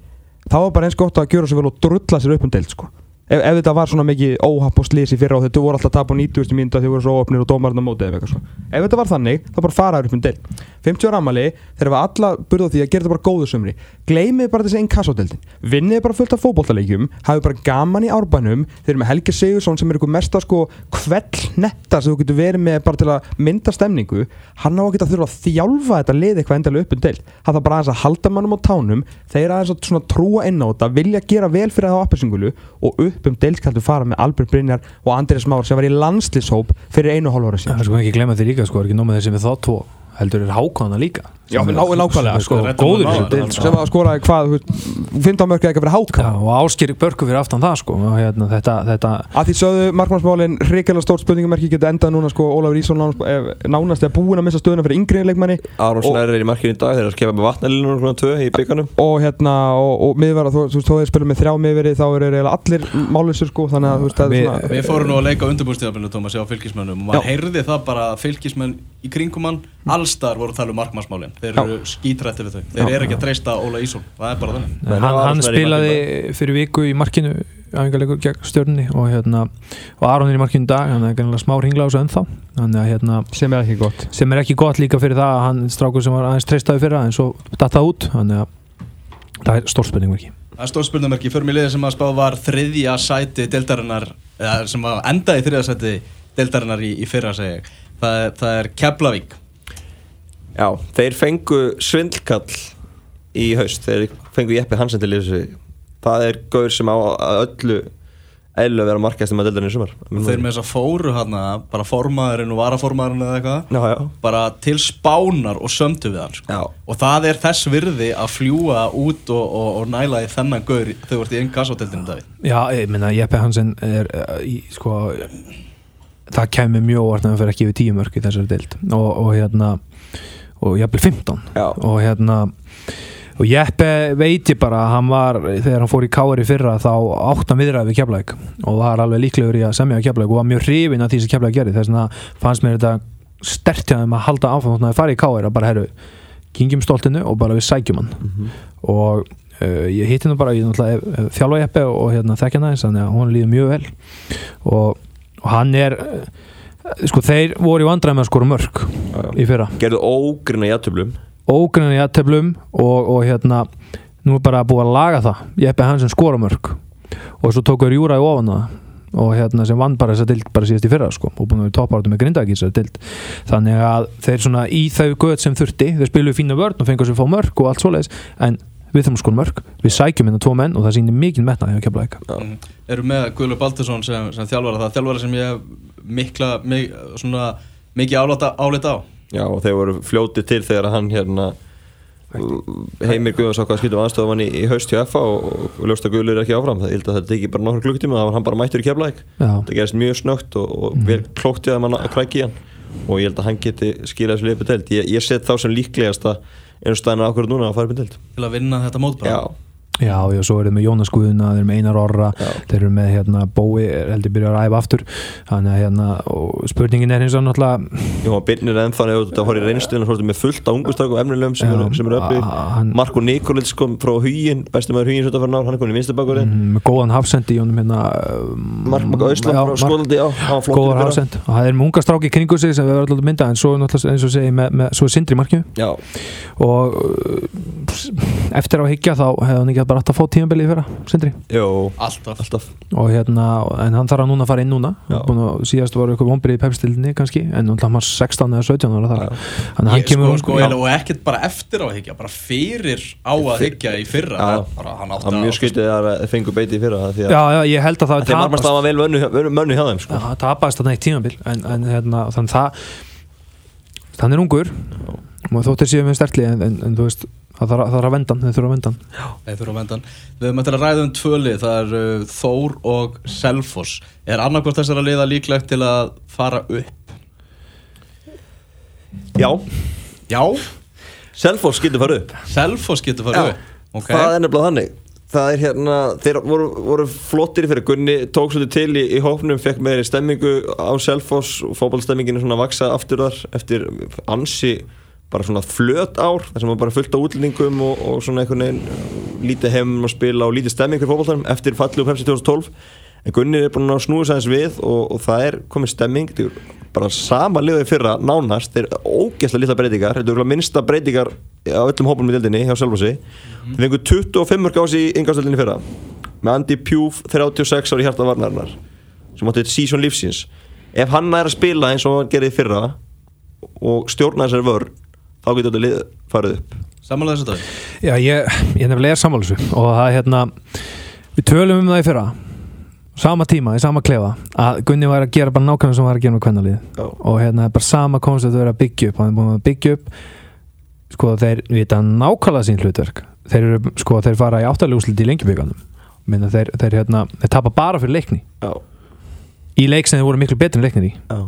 þá var bara eins gott að gjöra svo vel og drulla sér upp um deild sko. Ef, ef þetta var svona mikið óhapp og slís í fyrra og þetta voru alltaf að tapa á 90. mínútu að þau voru svo opnir og dómarinn á móti eða eitthvað svo ef þetta var þannig, þá bara faraður upp um deild. 50 ára ammali, þeir hafa alla burð á því að gera þetta bara góðu sumri. Gleymið bara þessi einn kassodeldin vinnið bara fullt af fótboltaleikjum hafið bara gaman í árbænum þeir eru með Helgi Sigursson sem er eitthvað mesta sko kvell netta sem þú getur verið með bara til að mynda stemningu. Hann á að geta þurfa að þjálfa þetta lið eitthvað endalega upp um deild. Hann þarf bara aðeins að halda mannum á tánum þeir aðeins að trúa inn á þetta vilja gera vel fyrir það á upp um deild kaltu fara með Albert Brynjar og Andrés Már sem var í landslýshóp fyrir einu hálf ára Það síðan. Er sko ekki glemma því líka, sko, er ekki nómið þessi með þá tvo heldur er hákvæðana líka Já, nákvæmlega, sko, Ræddum góður sko. sem að skoraði hvað, þú veist, 15 mörg eitthvað fyrir háka Já, og Áskir Börku fyrir aftan það sko og hérna, þetta, þetta að því sögðu markmannsmálin hrikalega stórt spurningamerki geta endað núna sko Ólafur Ísson nánast, eh, nánast er búinn að missa stöðuna fyrir yngri leikmanni. Aron Og- Snær er í markinu í dag þeir eru að skefa með vatnalínur svona tvö í bygganum og hérna og, og miðvara, þú þú veist, þó þeir spila með þrjá miðveri þá eru allir málusur sko þannig að þú veist, þeir eru skítrætti við þau, þeir eru ekki að treysta Óla Ísson, það er bara þannig. Nei, hann, hann spilaði fyrir viku í markinu æfingarleikur gegn stjörnni og hérna og Aron er í markinu í dag, hann er gannilega smá ringla á þessu ennþá. Þannig að hérna sem er ekki gott. sem er ekki gott líka fyrir það að hann strákur sem var aðeins treystaði fyrir en svo datt það út. Þannig að það er stór spurning ekki Það er stórspilnumerki, för mig liðið sem að spáð var þriðja sæti deildarinnar eða sem að enda í þriðja sæti deildarinnar í, í fyrra segi ég. Það, það er Keflavík Já, þeir fengu svindlkall í haust þeir fengu Jeppi Hansen til þessu. Það er gaur sem á að öllu eðlu að vera markast með deldarinn í sumar. Þeir með þess að fóru hann bara formaðurinn og varaformaðurinn eða eitthvað Já, já, bara til spánar og sömdu við hann sko. og það er þess virði að fljúa út og, og, og næla í þennan gaur þegar þú ert í einn gasótildinu Davíð Já, ég minna Jeppe Hansen er uh, í, sko það kemur mjög óvart að hann fer ekki yfir tíu mörg í þessari deild. Og, og hérna og jafnvel 15 Já. og hérna og Jeppe veit ég bara að hann var þegar hann fór í káir í fyrra þá átt hann viðræði við Keflæk og var alveg líklegur í að semja Keflæk og var mjög hrifin að því sem Keflæk gerði. Þess vegna fannst mér þetta stert hjá þeim að halda áfram þannig að fara í káir að bara herru kingjum stoltinu og bara við sækjum hann. Og uh, ég hitti hann bara ég náttúrulega hef þjálfa Jeppe og, hérna þekkja hann aðeins þannig að hún líður mjög vel. Og, og hann er uh, sko þeir voru í vandræði með að skora mörg já. í fyrra. Gerðu ógrina jættöflum ógrinni jætteflum og, og hérna nú er bara búið að laga það. Jeppe Hansen skora mörg og svo tókur Júra í ofan það og hérna sem vann bara þessa dild bara síðast í fyrra sko og búin að vera toppáratu með grindaki þessari dild þannig að þeir svona í þau göð sem þurfti þeir spiluðu fína vörn og fengur sér fá mörg og allt svoleiðis en við þurfum sko mörg við sækjum hérna tvo menn og það sýnir mikið metna hjá keflaðika mm. eru með Guðlu Baldursson sem, sem þjálfara það er þjálfara sem ég hef mikla mik, svona, mikið álita, álita á. Já, og þeir voru fljótið til þegar hann hérna Heimir Guðjóns ákvað skildum aðstofan í, í haust hjá FA og, og, og ljósta Guðlur ekki áfram. Það held að þetta ekki bara nokkur klukktíma það var hann bara mættur í Já, það gerist mjög snögt og, og vel klóktið að mann að krækja hann. Og ég held að hann geti skilað þessu liðið deild. Ég, ég set þá sem líklegast að einu stæðina akkurat núna að fara upp í deild til að vinna þetta mót bara Já, já, svo eru þeir með Jónas Guðuna þeir eru með Einar Orra Já. þeir eru með hérna Bói heldur byrjar að æfa aftur. Þannig að hérna spurningin er eins og náttúrulega byrnir ennþá ef þú horfir reynstuna svo ertu með fullt á ungustöku og efnilegum sem eru sem uppi. a- hann- Marko Nikolits kom frá Hugin bestum maður Hugin svo þetta fyrir nár, hann komin í vinstubakurinn mm, með góðan hafsendi í honum hérna um, Mark Ísland já, frá Skólandi, já, hann var góðar fyrra. hafsend. Og það er með unga stráki kringu sig sem við verðum alltaf mynda en svo eins og segi með, með svo ekki bara átt að fá tímabili í fyrra Sindri? Jú, alltaf. Alltaf. Og hérna en hann þarf að núna að fara inn núna. Síðast var eitthvað vombrið í pepstildinni kannski en hann var 16 eða 17 ára þar. Þannig að hann sko, kemur sko, já, og ekkert bara eftir á að higgja bara fyrir á að higgja í fyrra. Já. bara hann átti Það er mjög skritið að þeir fengu beiti í fyrra það því að já, já, ég held að það þeir marmast tapast. að vel mönnu, mönnu, mönnu hjá þeim sko. Já, það tapaðist þarna eitt tímabil en, en hérna, þannig það hann er ungur. Og þóttir séu með stertli en, en, en þú veist, það þarf að venda hann, þeir þurfa að venda hann Þeir þurfa að venda hann. Við höfum eftir að ræða um tvöli, það er uh, Þór og Selfoss. Er annarkvort þessara liða líklegt til að fara upp? Já, Já, Selfoss getur farið upp Selfoss getur fara Já. upp. Ok, Það er nefnilega þannig Það er hérna, þeir voru, voru flottir fyrir Gunni tók svolítið til í, í hópnum fekk meiri stemmingu á Selfoss og fótballstemmingin er svona að vaksa aftur þar eftir ansi bara svona flöt ár þar sem var bara fullt á útlendingum og, og svona einhvern veginn lítið hefum að spila og lítið stemming fyrir fótballstæðum eftir falli og Pepsi 2012 en Gunni er búin að snúa sæðins við og, og það er komið stemming. Þetta er bara sama liðið fyrra nánast. Þeir ógeðslega litla breytingar. Þetta eru minnsta breytingar á öllum hópunum í deildinni hjá Selfossi. Þeir fengu 25 mörg á sig í ingastöldinni fyrra með Andy Pjúf 36 ári hjarta varnarnar sem átti eitt season lífsins. Ef hann er að spila eins og hann gerði fyrra og stjórna þessari vörn þá getur þetta lið farið upp. Samanlega þessu dag. Já, ég, ég nefnilega er sammálusu og það er hérna við tölum um það í fyrra sama tíma, í sama klefa að Gunni var að gera bara nákvæmlega sem hann var að gera með kvennalið. Og hérna er bara sama koncept að vera að byggja upp. Hann er búin að byggja upp sko þeir vita nákvæmlega sín hlutverk. Þeir eru, sko þeir fara í áttaljóðslit í lengjubíkanum minna þeir, þeir hérna, þeir tapa bara fyrir leikni. Já, í leik sem þeir voru miklu betri en leiknir í. Já,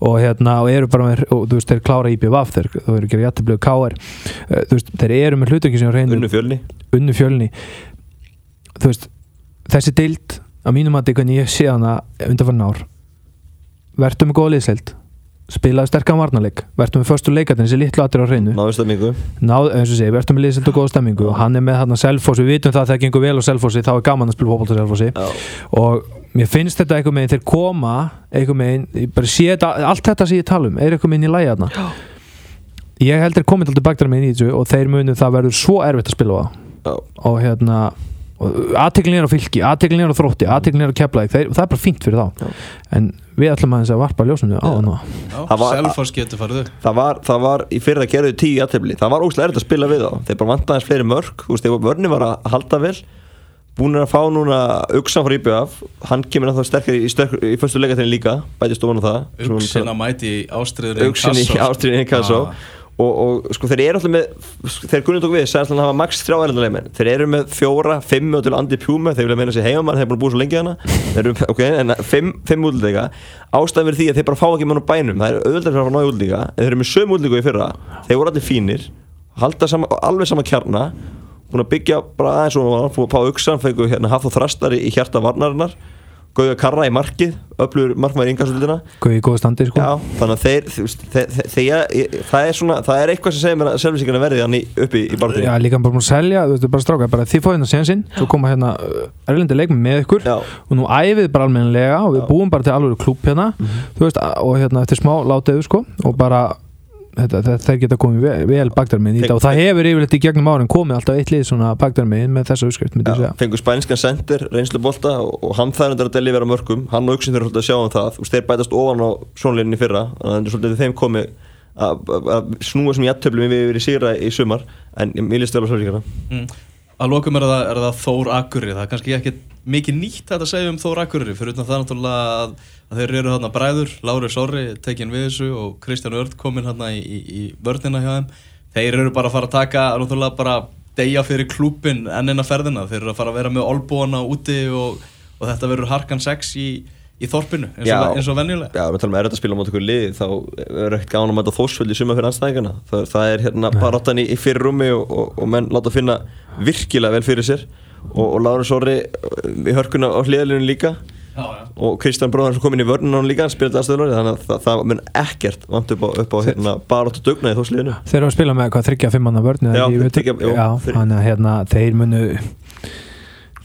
og hérna og eru bara með, og, þú veist, þeir klára IPVF þeir, þú eru að gera jættiblegu KR uh, þú veist, þeir eru með hlutverki sem reynir unnu fjölni. Unnu fjölni. Þú veist, þessi deild að mínum að hvernig ég sé hana undanfarn ár verður með góða liðseld spilaði sterkan varnarleik. Verður með förstu leikatinn, þessi litlu aðrir á hreinu. Náðu stemmingu. Náð, eins og segi, verður með liðseld og góða stemmingu. Og hann er með hann að Selfoss, við vitum það að það gengur vel á Selfossi, þá er gaman að spila fótbolt á Selfossi. Já, og mér finnst þetta einhver meginn þeir koma einhver meginn, ég bara sé þetta allt þetta sem ég tala um, er einhver meginn í lægi þarna. Ég held þeir komið alltaf baktar meginn í þessu og þeir munu það verður svo erfitt að spila á það. Já, og hérna aðteglin er á fylki, aðteglin er á þrótti aðteglin er á keflaðik, það er bara fínt fyrir þá. Já. en við ætlum aðeins að varpa ljósinu á það Það var- það var, það var í fyrra gerðu tíu jættefli það var erfitt að spila við þá. Þeir bara vantaðins fleiri mörg þú veist, þegar vörni var að halda vel búin að fá núna Uxan frá IBF hann kemur ennþá sterkar í, í fyrstu leikatinni líka bætist ofan á það. Að mæti í ástriður Og, og sko þeir eru alltaf með þeir Gunni tók við, að hafa max þrjá erlendarleikmenn þeir eru með fjóra, fimm og til Andi Pjúme þeir vilja meina sér heimamann, þeir eru búin að búa svo lengi hana þeir eru, ok, en fimm, fimm útlendinga. Ástæðan verið því að þeir bara fá ekki mann á bænum það er auðvitað fyrir að fá náðu útlendinga en þeir eru með sömu útlendingu í fyrra, þeir voru allir fínir halda sama, alveg sama kjarna búin að byggja bara aðeins og fá Uxan, fengu hérna Gauða Karra í markið, öflugur markmaður í innkastundina Guð í góðu standi sko. Já, þannig að þeir, þú þeir, þeir, þeir, það er svona, það er eitthvað sem segir mér að selvinsíkarna verði hann í, uppi í barðinu. Já, líka bara búin að selja, þú veist, bara stráka bara þið fóðu hérna séðan sinn, svo koma hérna erlendi leikmi með ykkur Já, og nú æfið bara almennilega og við Já. búum bara til alveg klúb hérna, þú veist, og hérna eftir smá látiðu sko og bara þeir geta komið vel, vel bakdarminn í þetta og það hefur yfirleitt í gegnum árin komið alltaf eitt lið svona bakdarminn með þessa uppskrift myndi ég já, segja. fengu spænskan sendir, reynslu bolta og, og hann þærundar að delivera mörgum, hann og Uxin þurfa svolítið að sjá um það, veist, þeir bætast ofan á sjónlinni fyrra, þannig að það er svolítið við þeim komið að að snúa sem jættöflum við í sigra í sumar, en mér líst vel á selvinsíkarna. Mm. Að lokum er það, er það Þór Akurri, það er kannski ekki mikið nýtt þetta að segja um Þór Akurri, fyrir utan það náttúrulega að, að þeir eru þarna bræður, Lári Sorri tekin við þessu og Kristján Örd kominn hérna í, í, í vörnina hjá þeim. Þeir eru bara að fara að taka, náttúrulega bara deyja fyrir klúpin ennina ferðina, þeir eru að fara að vera með olbúana úti og, og þetta verður harkan 6 í, í þorpinu eins Já. og, eins og venjulega. Já, við talum um erfitt að spila á mót okkur lið þá er ekkert gáðan að mæta þósfjöld í suma fyrir anstæðingana það, það er hérna bara áttan í, í fyrir rúmi og, og, og menn láta finna virkilega vel fyrir sér og, og Láður Sóri í hörkuna á hliðalinu líka. Já, já. og Kristján Bróðar sem kom inn í vörnuna hann líka hann spilaði aðstöðunari þannig að það, það mun ekkert vant upp á, upp á hérna, bara áttu dugna í þósliðinu Þeir eru að spila með hvað þryggja fimm manna vörn þannig að hérna þeir munu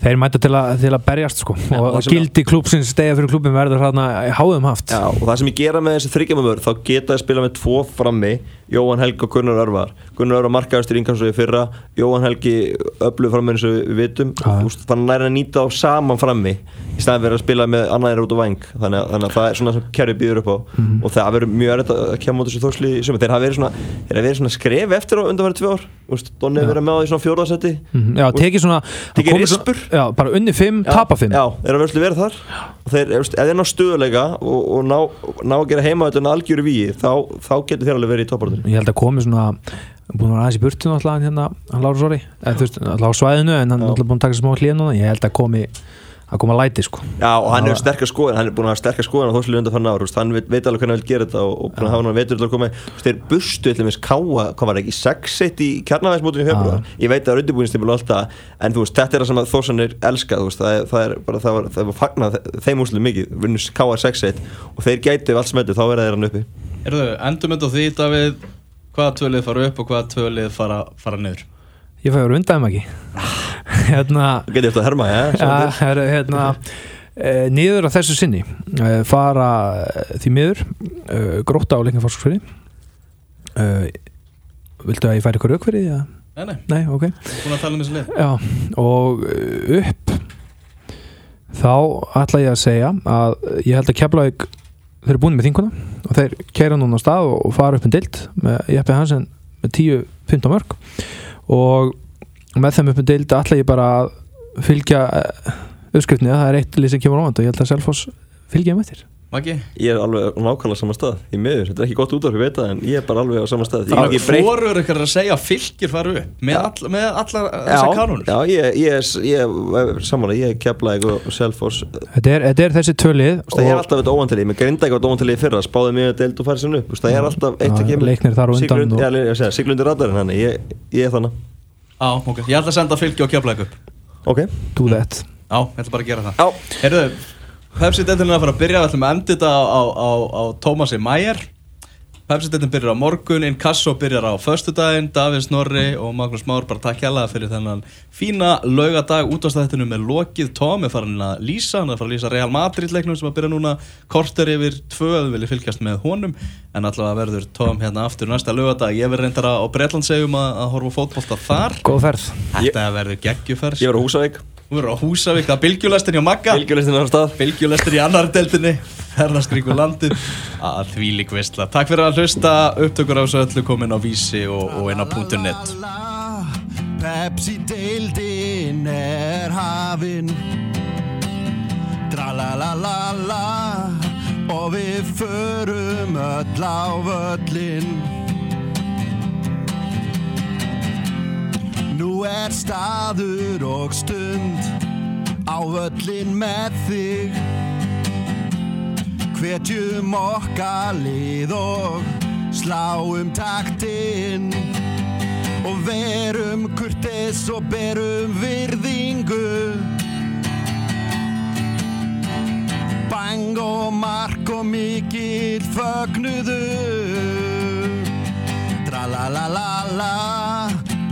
þeir mæta til að, til að berjast sko. Já, og sem- gildi klúpsins stegja fyrir klúpin verður hérna háðum haft. Já, og það sem ég gera með þessi þryggjamöfur þá geta ég spila með tvo frammi Jóhann Helgi og Gunnar Örvar. Gunnar Örvar markaðastur innkvæmstöði fyrra. Jóhann Helgi öllu frammi eins og við vitum. Þannig að næra að nýta á saman frammi í staðan fyrir að spila með annaðir út á væng. Þannig að, þannig að það er svona sem kerfi býður upp á. Mhm. og það verður mjög erfitt að kemja út þessu þórsli í sumar. Þeir hafa verið svona, verið svona skref eftir á undanverið tvö ár. Donni hefur verið með á því svona fjórðasetti Mhm, Já, tekið svona Tekið rispur. Já, bara unni fimm, tapa fimm. Já, þeir og ef þeir ná stöðuleika og, og ná, ná að gera heima þetta en algjöru víi þá, þá getur þeir alveg verið í topparöðinu Ég held að komið svona búin að vera aðeins í burtu náttúrulega hann hérna, hann Lára Sori alltaf á svæðinu en hann Já. náttúrulega búin að taka smá hlýðin núna. Ég held að komi að koma læti sko. Já, og hann hefur sterkar skoðan, hann er búin að hafa sterkar skoðan á þóslu undan fann ára, hann veit, veit alveg hvernig hann vil gera þetta og, og að hann veitur til að koma þú veist, þeir burstu eitthvað með káa, hvað var ekki 6-1 í kjarnavæðismótinu í februar ég veit að það er undirbúinstipil og allt það en þú veist, þetta er það sem að þósanir elska þú veist, það, er, það er bara, það var, það var fagnað þeim úrslu mikið, vinnus káa 6-1 og þeir gætu ef allt smetu, þá verða Ég fæði að runda þeim ekki Hérna Þú getur eftir að herma, ja, Ja, her, hérna, e, niður á þessu sinni e, fara e, því miður e, gróta á e, Viltu að ég færi ykkur því? eða? Nei, nei, Nei, ok. Búin að tala um og upp. Þá ætla ég að segja að ég held að Keflavík þeir eru búin með þinguna og þeir keira núna á stað og, fara upp en dild með Jeppe Hansen með 10-15 mörg og með þeim upp en dild ætla ég bara að fylgja uppskrifni það er eitt lið sem kemur ávand og ég held að Selfoss fylgja þeim eftir Maggi? Ég er alveg á nákvæmlega saman stað Í miður, þetta er ekki gott útvarf, ég veit það En ég er bara alveg á saman stað. Það get er ekki breytt- hvorur ykkur að segja að fylgir faru upp með, all, með allar þessar kanunur já, ég, ég, ég, ég samanlega, ég kepla eitthvað Selfoss. Þetta er, þetta er þessi veist, Það er alltaf þetta óvantilið, mér grinda eitthvað óvantilið í fyrra spáði mig að deild og færi sinni upp. Það er alltaf eitt að kemur. Leiknir þar á undan Siglund- og- Já, ég segja, siglundi radarinn hann ég, ég er þannig Já, ok, ég ætla að senda fylgi og kjapla ykkur Ok, Do that. Já, ég ætla bara að gera það. Já, Heyrðu, Pepsi-deltin er að fara að byrja Við ætlum að enda þetta á, á, á, á Tómasi Mæjer Pepsi-deltin byrjar á morgun Inkasso byrjar á föstudaginn Davíð Snorri og Magnús Már bara takk hjálpa fyrir þennan fína laugadag útastættinu með lokið. Er farin að lýsa hann er að fara að lýsa Real Madrid leiknum sem að byrja núna. Korter yfir tvö við viljum fylgjast með honum. En allavega verður Tom hérna aftur næsta laugadag ég verður reyndar á Bretlandsegjum að, að horfa á fótbolta þar. Góð ferð. Þetta verður geggjufærs ég á Húsavík Þú verður á Húsavík að bylgjulestin hjá Magga. Fylgjulistin á stað. Bylgjulestur í annar deildinni Herðast kringu landið að því lík veistla Takk fyrir að hlusta. Upptökur á þessu öllu komin á vísi og, og inn á .net. Pepsi deildin er hafin. Dralalalala Og við förum öll á völlin Nú er staður og stund Á völlin með þig. Hvetjum okkar lið og sláum taktinn og verum kurtis og berum virðingu. Bang og mark og mikill fögnuðu Dralalalala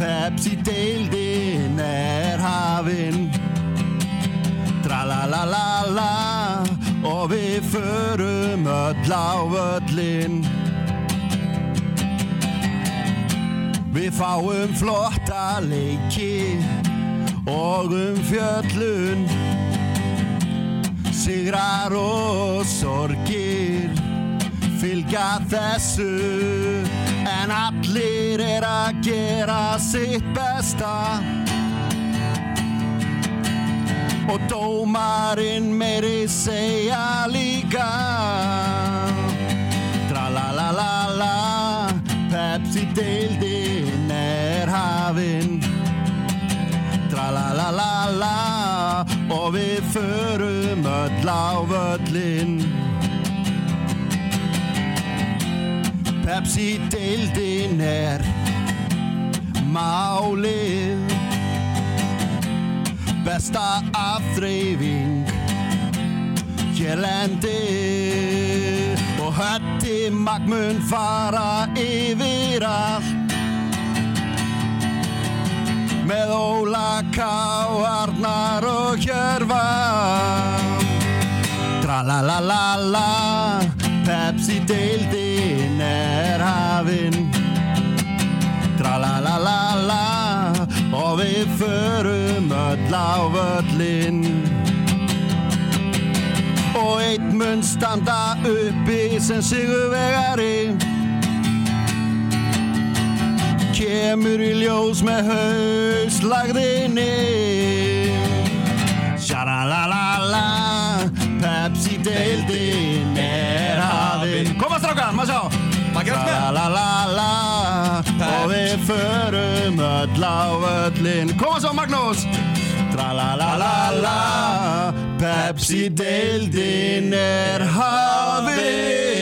Pepsi deildin er hafin. Dralalalala og við förum öll á völlin Við fáum flotta leiki og um fjöllun. Sigrar og sorgir fylgja þessu En allir er að gera sitt besta. Og dómarinn meiri segja líka. Tralalalala Pepsi deildin er hafin. Tralalalala Og við förum öll á völlin Pepsi deildin er málið. Besta afþreyfing Hérlendi Og hötti magmun fara yfir allt. Með Óla K, Arnar og Hjörva Tralalalala Pepsi deildin er hafin Tralalalala Og við förum öll á völlin Og einn mun standa uppi sem sigurvegari. Kemur í ljós með hauslagðinni. Sha-la-la-la-la Pepsi deildin er hafin Koma strákar, maður sjá La-la-la-la Og við förum öll á völlin Koma svo Magnús! Tra-la-la-la-la Pepsi deildin er hafin